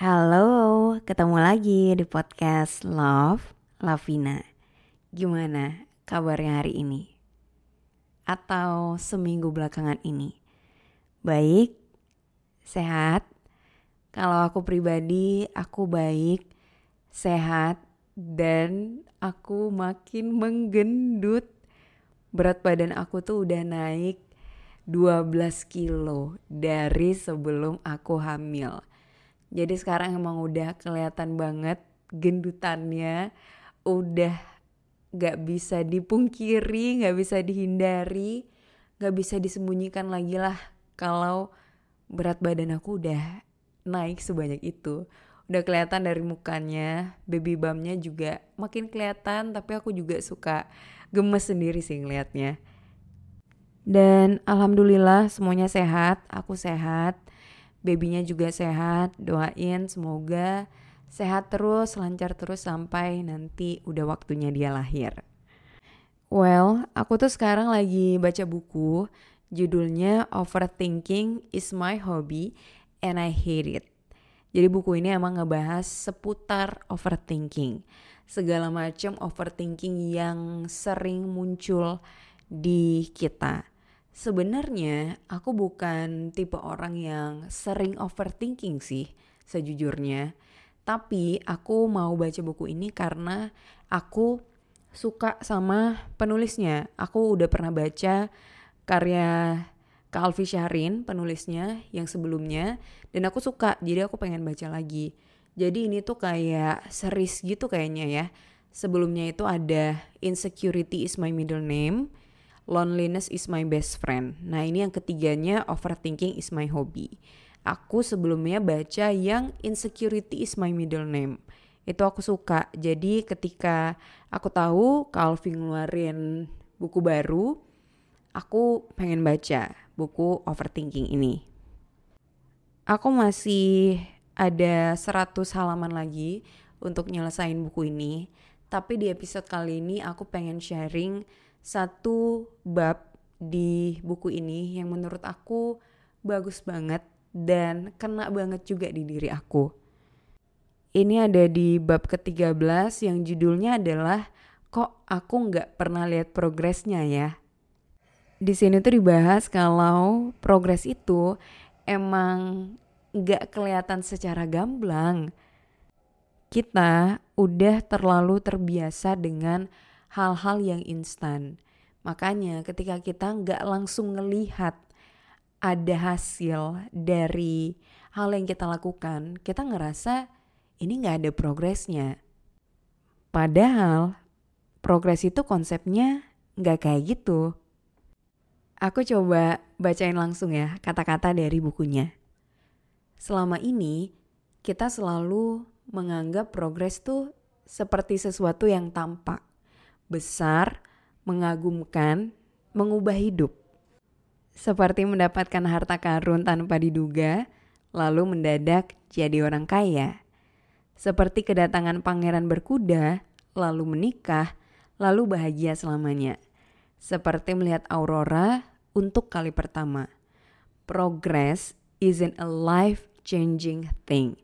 Halo, ketemu lagi di podcast Love Lavina. Gimana kabarnya hari ini? Atau seminggu belakangan ini? Baik? Sehat? Kalau aku pribadi, aku baik, sehat, dan aku makin menggendut. Berat badan aku tuh udah naik 12 kilo dari sebelum aku hamil. Jadi sekarang emang udah kelihatan banget gendutannya udah gak bisa dipungkiri, gak bisa dihindari, gak bisa disembunyikan lagi lah kalau berat badan aku udah naik sebanyak itu. Udah kelihatan dari mukanya, baby bumpnya juga makin kelihatan tapi aku juga suka gemes sendiri sih ngeliatnya. Dan alhamdulillah semuanya sehat, aku sehat babynya juga sehat doain semoga sehat terus lancar terus sampai nanti udah waktunya dia lahir. Well aku tuh sekarang lagi baca buku judulnya overthinking is my hobby and I hate it. Jadi buku ini emang ngebahas seputar overthinking. Segala macam overthinking yang sering muncul di kita Sebenarnya aku bukan tipe orang yang sering overthinking sih sejujurnya. Tapi aku mau baca buku ini karena aku suka sama penulisnya. Aku udah pernah baca karya Kalvi Syahrin penulisnya yang sebelumnya dan aku suka jadi aku pengen baca lagi. Jadi ini tuh kayak series gitu kayaknya ya. Sebelumnya itu ada Insecurity is my middle name Loneliness is my best friend. Nah ini yang ketiganya overthinking is my hobby. Aku sebelumnya baca yang insecurity is my middle name. Itu aku suka. Jadi ketika aku tahu Calvin ngeluarin buku baru, aku pengen baca buku overthinking ini. Aku masih ada 100 halaman lagi untuk nyelesain buku ini. Tapi di episode kali ini aku pengen sharing satu bab di buku ini yang menurut aku bagus banget dan kena banget juga di diri aku. Ini ada di bab ke-13 yang judulnya adalah kok aku nggak pernah lihat progresnya ya. Di sini tuh dibahas kalau progres itu emang nggak kelihatan secara gamblang. Kita udah terlalu terbiasa dengan hal-hal yang instan. Makanya ketika kita nggak langsung ngelihat ada hasil dari hal yang kita lakukan, kita ngerasa ini nggak ada progresnya. Padahal progres itu konsepnya nggak kayak gitu. Aku coba bacain langsung ya kata-kata dari bukunya. Selama ini kita selalu menganggap progres tuh seperti sesuatu yang tampak besar, mengagumkan, mengubah hidup. Seperti mendapatkan harta karun tanpa diduga, lalu mendadak jadi orang kaya. Seperti kedatangan pangeran berkuda, lalu menikah, lalu bahagia selamanya. Seperti melihat aurora untuk kali pertama. Progress isn't a life-changing thing.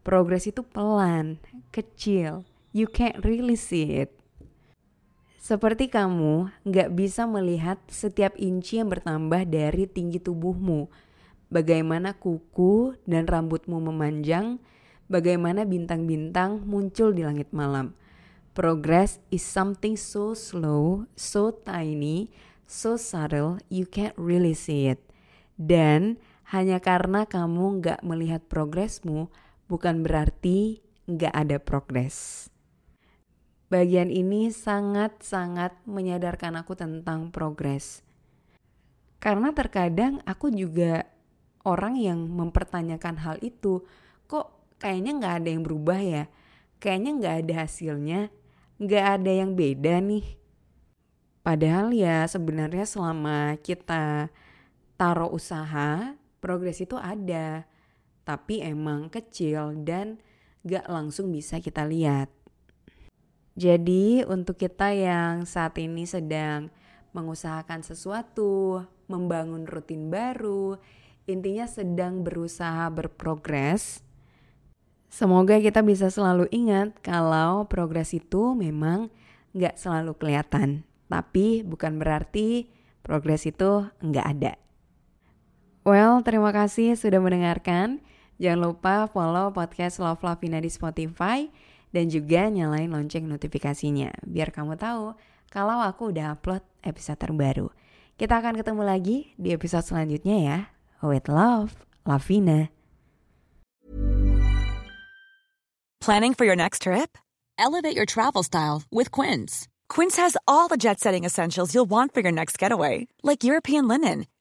Progress itu pelan, kecil. You can't really see it. Seperti kamu nggak bisa melihat setiap inci yang bertambah dari tinggi tubuhmu, bagaimana kuku dan rambutmu memanjang, bagaimana bintang-bintang muncul di langit malam. Progress is something so slow, so tiny, so subtle, you can't really see it. Dan hanya karena kamu nggak melihat progresmu, bukan berarti nggak ada progres. Bagian ini sangat-sangat menyadarkan aku tentang progres. Karena terkadang aku juga orang yang mempertanyakan hal itu. Kok kayaknya nggak ada yang berubah ya? Kayaknya nggak ada hasilnya, nggak ada yang beda nih. Padahal ya sebenarnya selama kita taruh usaha, progres itu ada. Tapi emang kecil dan gak langsung bisa kita lihat. Jadi untuk kita yang saat ini sedang mengusahakan sesuatu, membangun rutin baru, intinya sedang berusaha berprogres. Semoga kita bisa selalu ingat kalau progres itu memang nggak selalu kelihatan. Tapi bukan berarti progres itu nggak ada. Well, terima kasih sudah mendengarkan. Jangan lupa follow podcast Love Lavina di Spotify dan juga nyalain lonceng notifikasinya biar kamu tahu kalau aku udah upload episode terbaru. Kita akan ketemu lagi di episode selanjutnya ya. With love, Lavina. Planning for your next trip? Elevate your travel style with Quince. Quince has all the jet-setting essentials you'll want for your next getaway, like European linen,